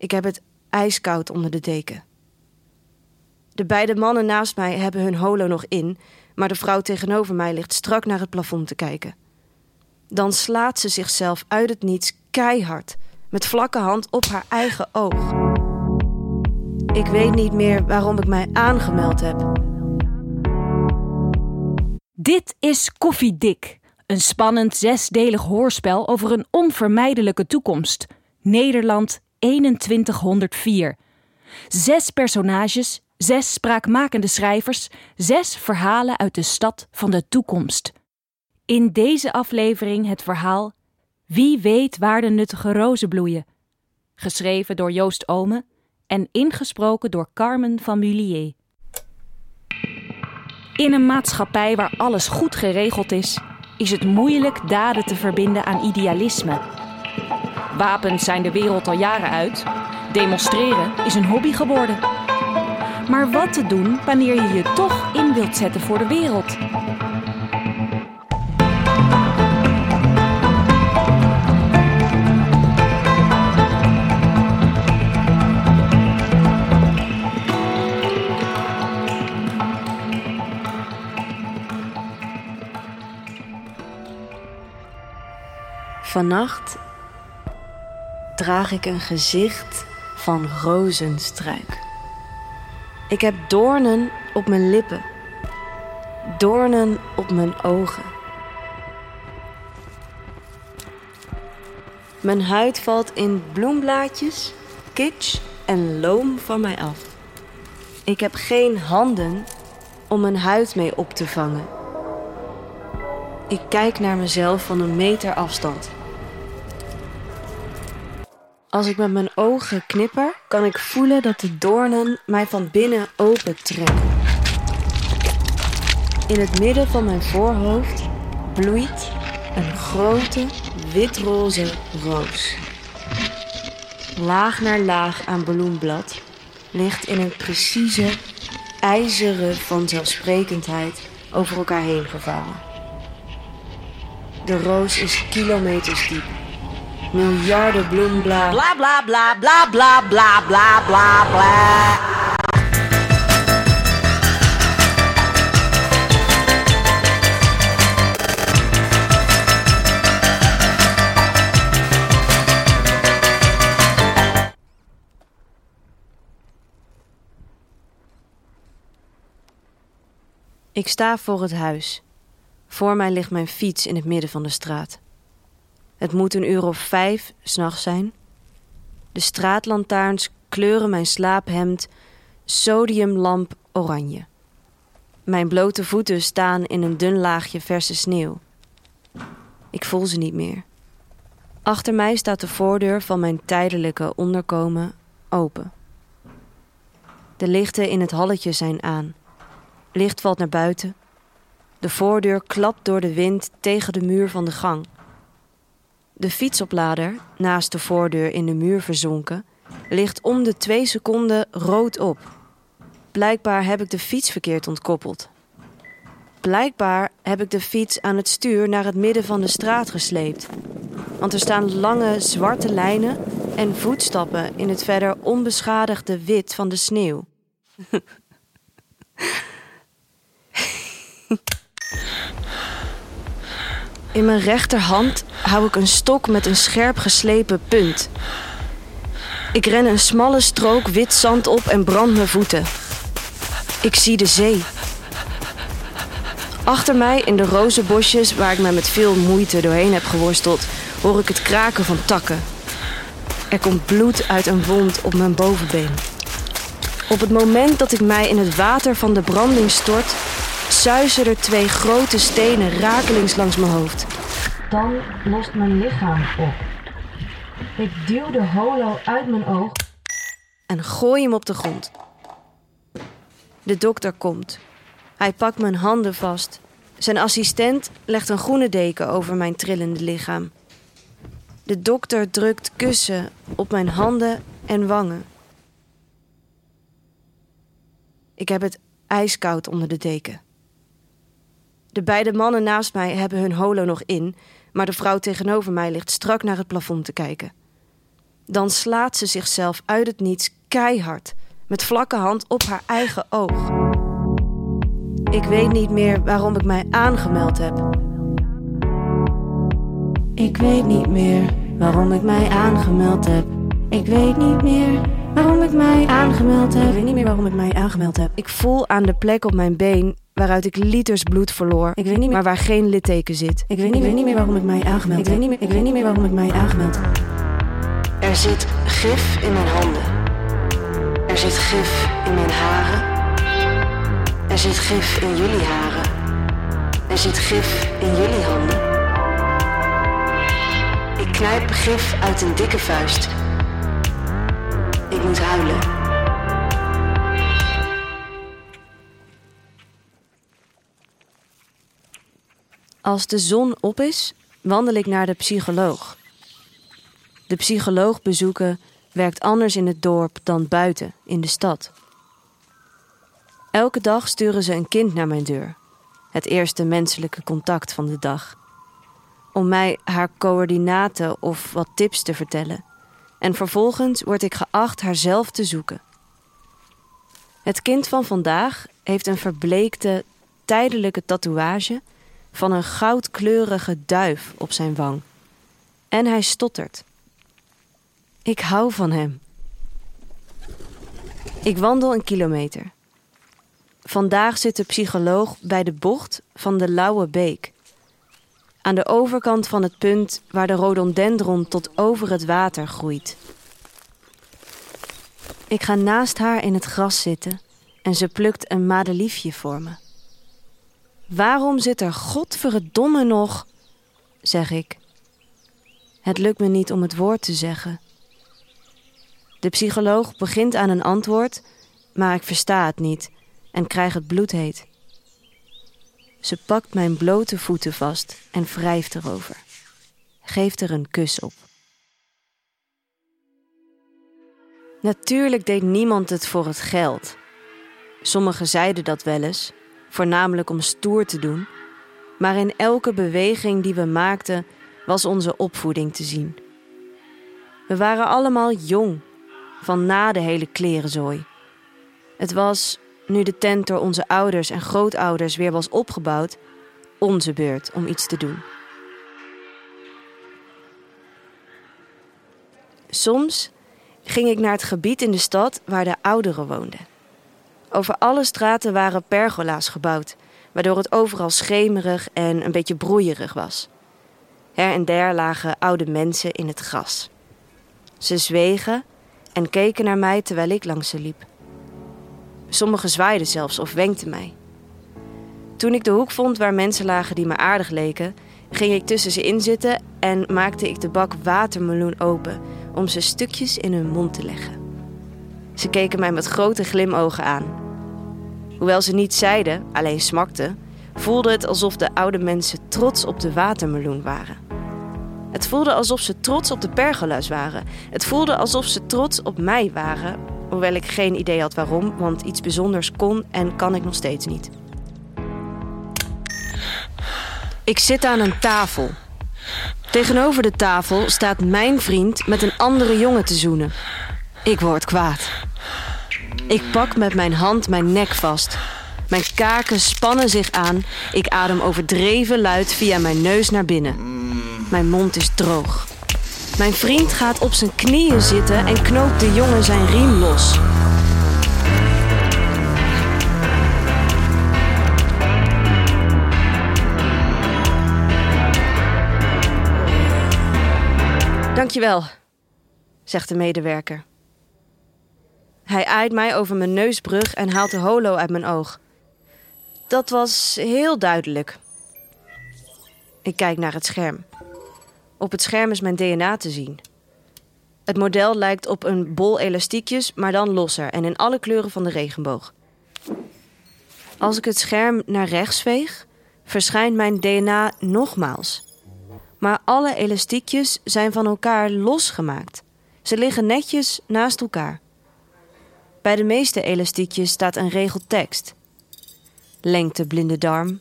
Ik heb het ijskoud onder de deken. De beide mannen naast mij hebben hun holo nog in, maar de vrouw tegenover mij ligt strak naar het plafond te kijken. Dan slaat ze zichzelf uit het niets keihard, met vlakke hand op haar eigen oog. Ik weet niet meer waarom ik mij aangemeld heb. Dit is Koffiedik, een spannend zesdelig hoorspel over een onvermijdelijke toekomst. Nederland 2104. Zes personages, zes spraakmakende schrijvers, zes verhalen uit de stad van de toekomst. In deze aflevering het verhaal Wie weet waar de nuttige rozen bloeien. Geschreven door Joost Ome en ingesproken door Carmen van Mullier. In een maatschappij waar alles goed geregeld is, is het moeilijk daden te verbinden aan idealisme. Wapens zijn de wereld al jaren uit. Demonstreren is een hobby geworden. Maar wat te doen wanneer je je toch in wilt zetten voor de wereld? Vannacht draag ik een gezicht van rozenstruik. Ik heb doornen op mijn lippen, doornen op mijn ogen. Mijn huid valt in bloemblaadjes, kitsch en loom van mij af. Ik heb geen handen om mijn huid mee op te vangen. Ik kijk naar mezelf van een meter afstand. Als ik met mijn ogen knipper, kan ik voelen dat de doornen mij van binnen open trekken. In het midden van mijn voorhoofd bloeit een grote witroze roos. Laag naar laag aan bloemblad ligt in een precieze, ijzeren vanzelfsprekendheid over elkaar heen gevouwen. De roos is kilometers diep miljarden bloembla. Bla bla bla bla bla bla bla bla bla. Ik sta voor het huis. Voor mij ligt mijn fiets in het midden van de straat. Het moet een uur of vijf s'nachts zijn. De straatlantaarns kleuren mijn slaaphemd sodiumlamp oranje. Mijn blote voeten staan in een dun laagje verse sneeuw. Ik voel ze niet meer. Achter mij staat de voordeur van mijn tijdelijke onderkomen open. De lichten in het halletje zijn aan. Licht valt naar buiten. De voordeur klapt door de wind tegen de muur van de gang. De fietsoplader, naast de voordeur in de muur verzonken, ligt om de twee seconden rood op. Blijkbaar heb ik de fiets verkeerd ontkoppeld. Blijkbaar heb ik de fiets aan het stuur naar het midden van de straat gesleept. Want er staan lange zwarte lijnen en voetstappen in het verder onbeschadigde wit van de sneeuw. In mijn rechterhand hou ik een stok met een scherp geslepen punt. Ik ren een smalle strook wit zand op en brand mijn voeten. Ik zie de zee. Achter mij in de rozenbosjes, waar ik me met veel moeite doorheen heb geworsteld, hoor ik het kraken van takken. Er komt bloed uit een wond op mijn bovenbeen. Op het moment dat ik mij in het water van de branding stort, suizen er twee grote stenen rakelings langs mijn hoofd. Dan lost mijn lichaam op. Ik duw de holo uit mijn oog en gooi hem op de grond. De dokter komt. Hij pakt mijn handen vast. Zijn assistent legt een groene deken over mijn trillende lichaam. De dokter drukt kussen op mijn handen en wangen. Ik heb het ijskoud onder de deken. De beide mannen naast mij hebben hun holo nog in, maar de vrouw tegenover mij ligt strak naar het plafond te kijken. Dan slaat ze zichzelf uit het niets keihard, met vlakke hand op haar eigen oog. Ik weet niet meer waarom ik mij aangemeld heb. Ik weet niet meer waarom ik mij aangemeld heb. Ik weet niet meer waarom ik mij aangemeld heb. Ik weet niet meer waarom ik mij aangemeld heb. Ik voel aan de plek op mijn been waaruit ik liters bloed verloor. Ik weet niet meer, maar waar geen litteken zit. Ik weet niet, weet niet meer waarom ik mij aangemeld. Ik weet niet meer, ik weet niet meer waarom ik mij aangemeld. Er zit gif in mijn handen. Er zit gif in mijn haren. Er zit gif in jullie haren. Er zit gif in jullie handen. Ik knijp gif uit een dikke vuist. Ik moet huilen. Als de zon op is, wandel ik naar de psycholoog. De psycholoog bezoeken werkt anders in het dorp dan buiten in de stad. Elke dag sturen ze een kind naar mijn deur. Het eerste menselijke contact van de dag. Om mij haar coördinaten of wat tips te vertellen. En vervolgens word ik geacht haar zelf te zoeken. Het kind van vandaag heeft een verbleekte, tijdelijke tatoeage van een goudkleurige duif op zijn wang. En hij stottert. Ik hou van hem. Ik wandel een kilometer. Vandaag zit de psycholoog bij de bocht van de Lauwe Beek. Aan de overkant van het punt waar de rhododendron tot over het water groeit. Ik ga naast haar in het gras zitten en ze plukt een madeliefje voor me. Waarom zit er godverdomme nog? zeg ik. Het lukt me niet om het woord te zeggen. De psycholoog begint aan een antwoord, maar ik versta het niet en krijg het bloedheet. Ze pakt mijn blote voeten vast en wrijft erover. Geeft er een kus op. Natuurlijk deed niemand het voor het geld. Sommigen zeiden dat wel eens, voornamelijk om stoer te doen, maar in elke beweging die we maakten was onze opvoeding te zien. We waren allemaal jong, van na de hele klerenzooi. Het was, nu de tent door onze ouders en grootouders weer was opgebouwd, onze beurt om iets te doen. Soms ging ik naar het gebied in de stad waar de ouderen woonden. Over alle straten waren pergola's gebouwd, waardoor het overal schemerig en een beetje broeierig was. Her en der lagen oude mensen in het gras. Ze zwegen en keken naar mij terwijl ik langs ze liep. Sommigen zwaaiden zelfs of wenkten mij. Toen ik de hoek vond waar mensen lagen die me aardig leken, ging ik tussen ze in zitten en maakte ik de bak watermeloen open om ze stukjes in hun mond te leggen. Ze keken mij met grote glimogen aan. Hoewel ze niet zeiden, alleen smakten, voelde het alsof de oude mensen trots op de watermeloen waren. Het voelde alsof ze trots op de pergola's waren. Het voelde alsof ze trots op mij waren, hoewel ik geen idee had waarom, want iets bijzonders kon en kan ik nog steeds niet. Ik zit aan een tafel. Tegenover de tafel staat mijn vriend met een andere jongen te zoenen. Ik word kwaad. Ik pak met mijn hand mijn nek vast. Mijn kaken spannen zich aan. Ik adem overdreven luid via mijn neus naar binnen. Mijn mond is droog. Mijn vriend gaat op zijn knieën zitten en knoopt de jongen zijn riem los. Dankjewel, zegt de medewerker. Hij aait mij over mijn neusbrug en haalt de holo uit mijn oog. Dat was heel duidelijk. Ik kijk naar het scherm. Op het scherm is mijn DNA te zien. Het model lijkt op een bol elastiekjes, maar dan losser en in alle kleuren van de regenboog. Als ik het scherm naar rechts veeg, verschijnt mijn DNA nogmaals. Maar alle elastiekjes zijn van elkaar losgemaakt. Ze liggen netjes naast elkaar. Bij de meeste elastiekjes staat een regel tekst. Lengte blinde darm,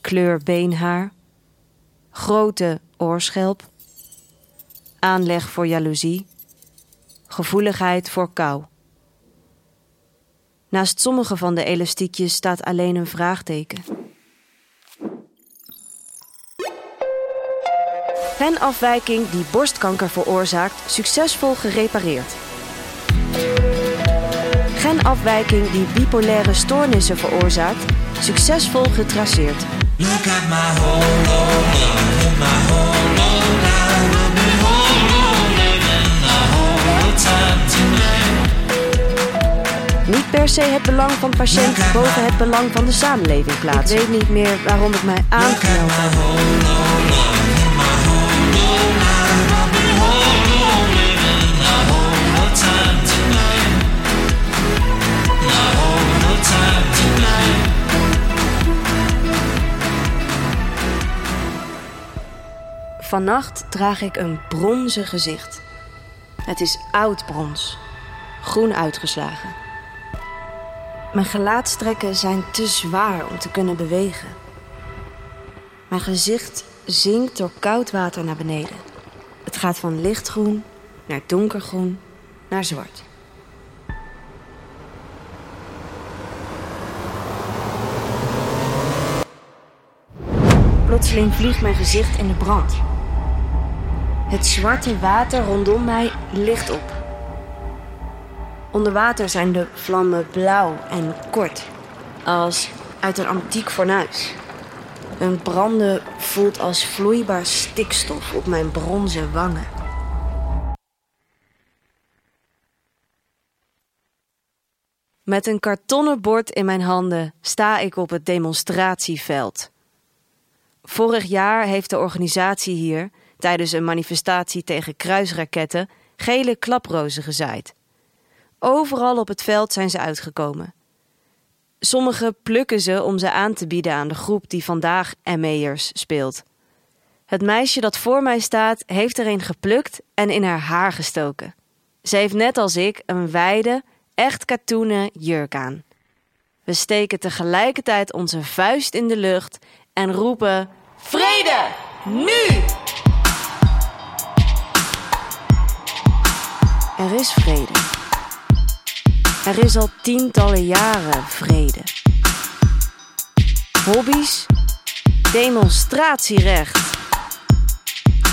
kleur beenhaar, grootte oorschelp, aanleg voor jaloezie, gevoeligheid voor kou. Naast sommige van de elastiekjes staat alleen een vraagteken. Genafwijking die borstkanker veroorzaakt, succesvol gerepareerd. Genafwijking die bipolaire stoornissen veroorzaakt, succesvol getraceerd. Look at my. Niet per se het belang van patiënt boven het belang van de samenleving plaatsen. Ik weet niet meer waarom ik mij aangemeld Vannacht draag ik een bronzen gezicht. Het is oud brons, groen uitgeslagen. Mijn gelaatstrekken zijn te zwaar om te kunnen bewegen. Mijn gezicht zinkt door koud water naar beneden. Het gaat van lichtgroen naar donkergroen naar zwart. Plotseling vliegt mijn gezicht in de brand. Het zwarte water rondom mij licht op. Onder water zijn de vlammen blauw en kort, als uit een antiek fornuis. Hun branden voelt als vloeibaar stikstof op mijn bronzen wangen. Met een kartonnen bord in mijn handen sta ik op het demonstratieveld. Vorig jaar heeft de organisatie hier, tijdens een manifestatie tegen kruisraketten, gele klaprozen gezaaid. Overal op het veld zijn ze uitgekomen. Sommigen plukken ze om ze aan te bieden aan de groep die vandaag ME'ers speelt. Het meisje dat voor mij staat, heeft er een geplukt en in haar haar gestoken. Ze heeft net als ik een wijde, echt katoenen jurk aan. We steken tegelijkertijd onze vuist in de lucht en roepen: Vrede! Nu! Er is vrede. Er is al tientallen jaren vrede. Hobby's? Demonstratierecht.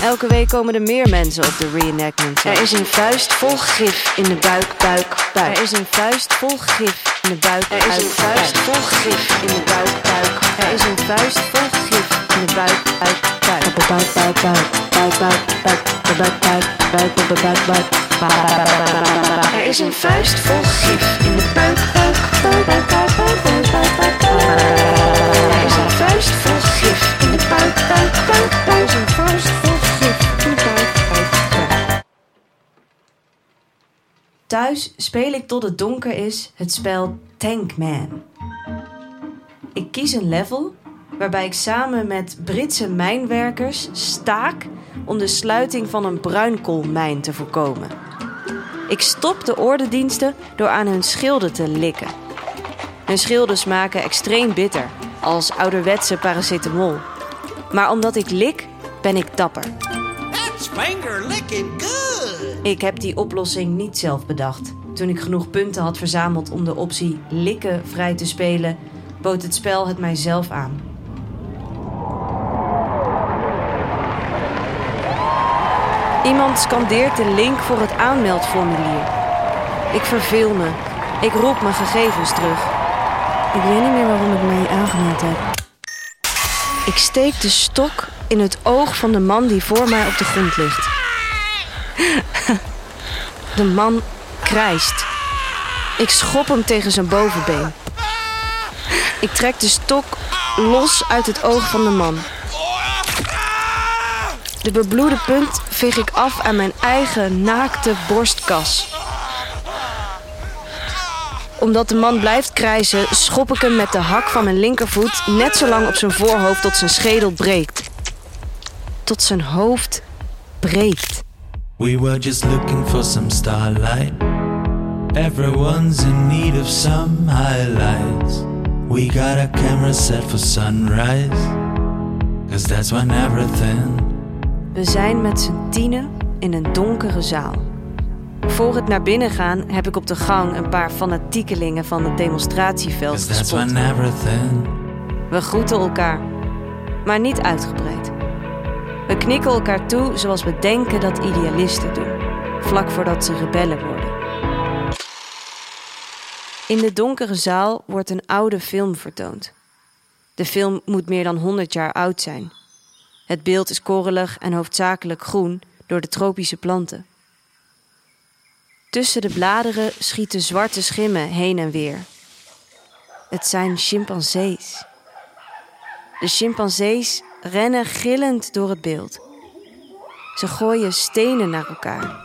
Elke week komen er meer mensen op de reenactment. Er is een vuist vol gif in de buik, buik, buik. Er is een vuist vol gif in de buik, Er is een vuist vol gif in de buik, buik. Er is een vuist vol gif in de buik, buik, buik. Buik, buik, buik. Buik, buik, buik. Buik, buik, buik. Buik, buik. Er is een vuist vol gif in de buik, buik. Er is een vuist vol gif in de buik, buik, buik. Er is een vuist vol. Thuis speel ik tot het donker is het spel Tankman. Ik kies een level waarbij ik samen met Britse mijnwerkers staak om de sluiting van een bruinkoolmijn te voorkomen. Ik stop de ordendiensten door aan hun schilden te likken. Hun schilden smaken extreem bitter, als ouderwetse paracetamol. Maar omdat ik lik, ben ik dapper. That's finger licking good. Ik heb die oplossing niet zelf bedacht. Toen ik genoeg punten had verzameld om de optie likken vrij te spelen, bood het spel het mij zelf aan. Iemand scandeert de link voor het aanmeldformulier. Ik verveel me. Ik roep mijn gegevens terug. Ik weet niet meer waarom ik mij aangemeld heb. Ik steek de stok in het oog van de man die voor mij op de grond ligt. De man krijst. Ik schop hem tegen zijn bovenbeen. Ik trek de stok los uit het oog van de man. De bebloede punt veeg ik af aan mijn eigen naakte borstkas. Omdat de man blijft krijzen, schop ik hem met de hak van mijn linkervoet net zo lang op zijn voorhoofd tot zijn schedel breekt. Tot zijn hoofd breekt. We were just looking for some starlight. Everyone's in need of some highlights. We got a camera set for sunrise. Cause that's when everything We zijn met z'n tienen in een donkere zaal. Voor het naar binnen gaan heb ik op de gang een paar fanatiekelingen van het demonstratieveld gespot. We groeten elkaar, maar niet uitgebreid. We knikken elkaar toe zoals we denken dat idealisten doen, vlak voordat ze rebellen worden. In de donkere zaal wordt een oude film vertoond. De film moet meer dan 100 jaar oud zijn. Het beeld is korrelig en hoofdzakelijk groen door de tropische planten. Tussen de bladeren schieten zwarte schimmen heen en weer. Het zijn chimpansees. De chimpansees rennen gillend door het beeld. Ze gooien stenen naar elkaar,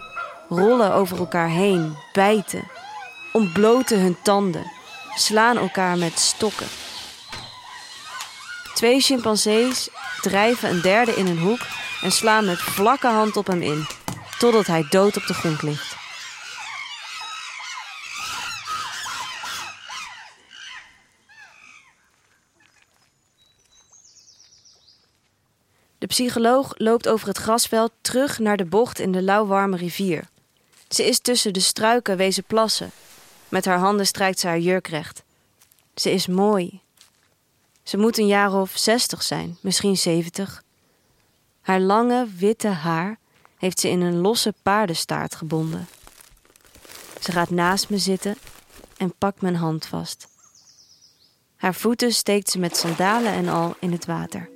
rollen over elkaar heen, bijten, ontbloten hun tanden, slaan elkaar met stokken. Twee chimpansees drijven een derde in een hoek en slaan met vlakke hand op hem in, totdat hij dood op de grond ligt. De psycholoog loopt over het grasveld terug naar de bocht in de lauwwarme rivier. Ze is tussen de struiken wezen plassen. Met haar handen strijkt ze haar jurk recht. Ze is mooi. Ze moet een jaar of zestig zijn, misschien zeventig. Haar lange, witte haar heeft ze in een losse paardenstaart gebonden. Ze gaat naast me zitten en pakt mijn hand vast. Haar voeten steekt ze met sandalen en al in het water.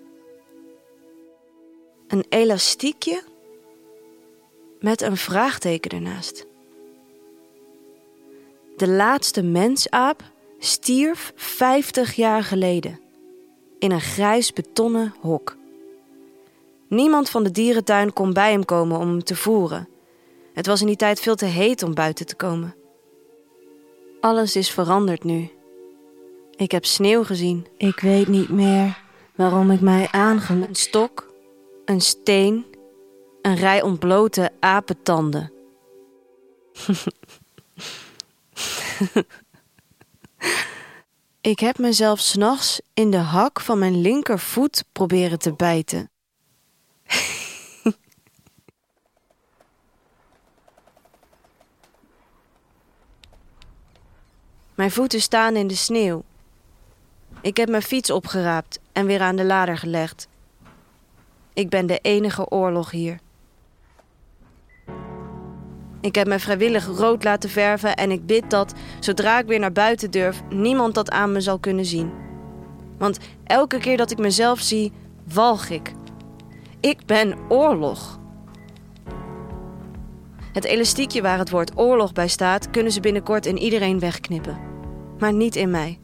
Een elastiekje met een vraagteken ernaast. De laatste mensaap stierf 50 jaar geleden in een grijs betonnen hok. Niemand van de dierentuin kon bij hem komen om hem te voeren. Het was in die tijd veel te heet om buiten te komen. Alles is veranderd nu. Ik heb sneeuw gezien. Ik weet niet meer waarom ik mij aangemeld. Een stok, een steen, een rij ontblote apentanden. ik heb mezelf s'nachts in de hak van mijn linkervoet proberen te bijten. mijn voeten staan in de sneeuw. Ik heb mijn fiets opgeraapt en weer aan de lader gelegd. Ik ben de enige oorlog hier. Ik heb me vrijwillig rood laten verven en ik bid dat, zodra ik weer naar buiten durf, niemand dat aan me zal kunnen zien. Want elke keer dat ik mezelf zie, walg ik. Ik ben oorlog. Het elastiekje waar het woord oorlog bij staat, kunnen ze binnenkort in iedereen wegknippen. Maar niet in mij.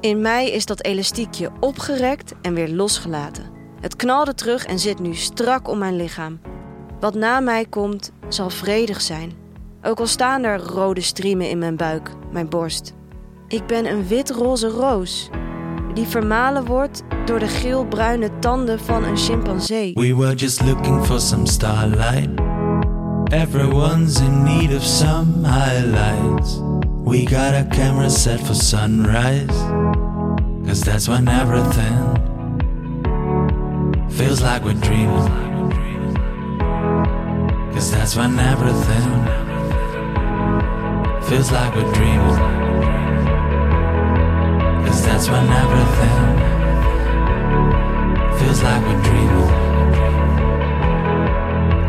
In mij is dat elastiekje opgerekt en weer losgelaten. Het knalde terug en zit nu strak om mijn lichaam. Wat na mij komt, zal vredig zijn. Ook al staan er rode striemen in mijn buik, mijn borst. Ik ben een wit-roze roos, die vermalen wordt door de geel-bruine tanden van een chimpansee. We were just looking for some starlight. Everyone's in need of some highlights. We got a camera set for sunrise. Cause that's when everything feels like we're dreaming. Cause that's when everything feels like we're dreaming. Cause that's when everything feels like we're dreaming.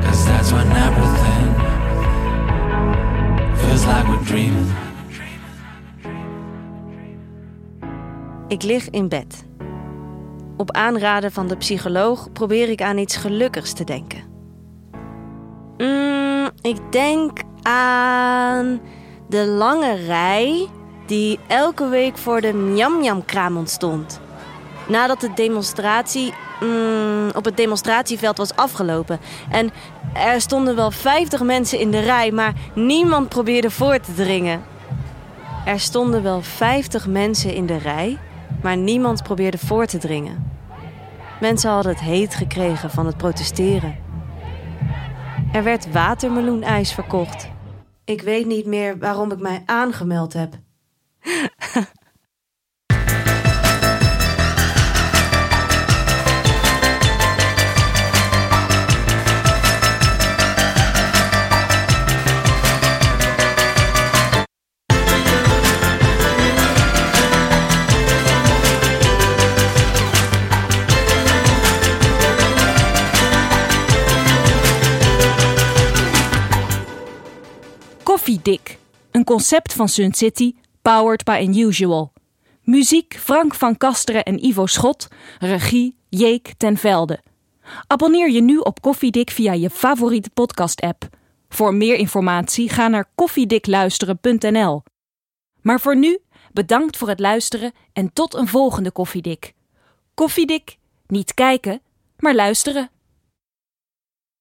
Cause that's when everything feels like we're dreaming. Ik lig in bed. Op aanraden van de psycholoog probeer ik aan iets gelukkigs te denken. Mm, ik denk aan de lange rij die elke week voor de Njam-Njam-kraam ontstond. Nadat de demonstratie mm, op het demonstratieveld was afgelopen. En er stonden wel 50 mensen in de rij, maar niemand probeerde voor te dringen. Er stonden wel 50 mensen in de rij, maar niemand probeerde voor te dringen. Mensen hadden het heet gekregen van het protesteren. Er werd watermeloenijs verkocht. Ik weet niet meer waarom ik mij aangemeld heb. Concept van Sun City, powered by Unusual. Muziek Frank van Kasteren en Ivo Schot, regie Jeek ten Velde. Abonneer je nu op Koffiedik via je favoriete podcast-app. Voor meer informatie ga naar koffiedikluisteren.nl. Maar voor nu, bedankt voor het luisteren en tot een volgende Koffiedik. Koffiedik, niet kijken, maar luisteren.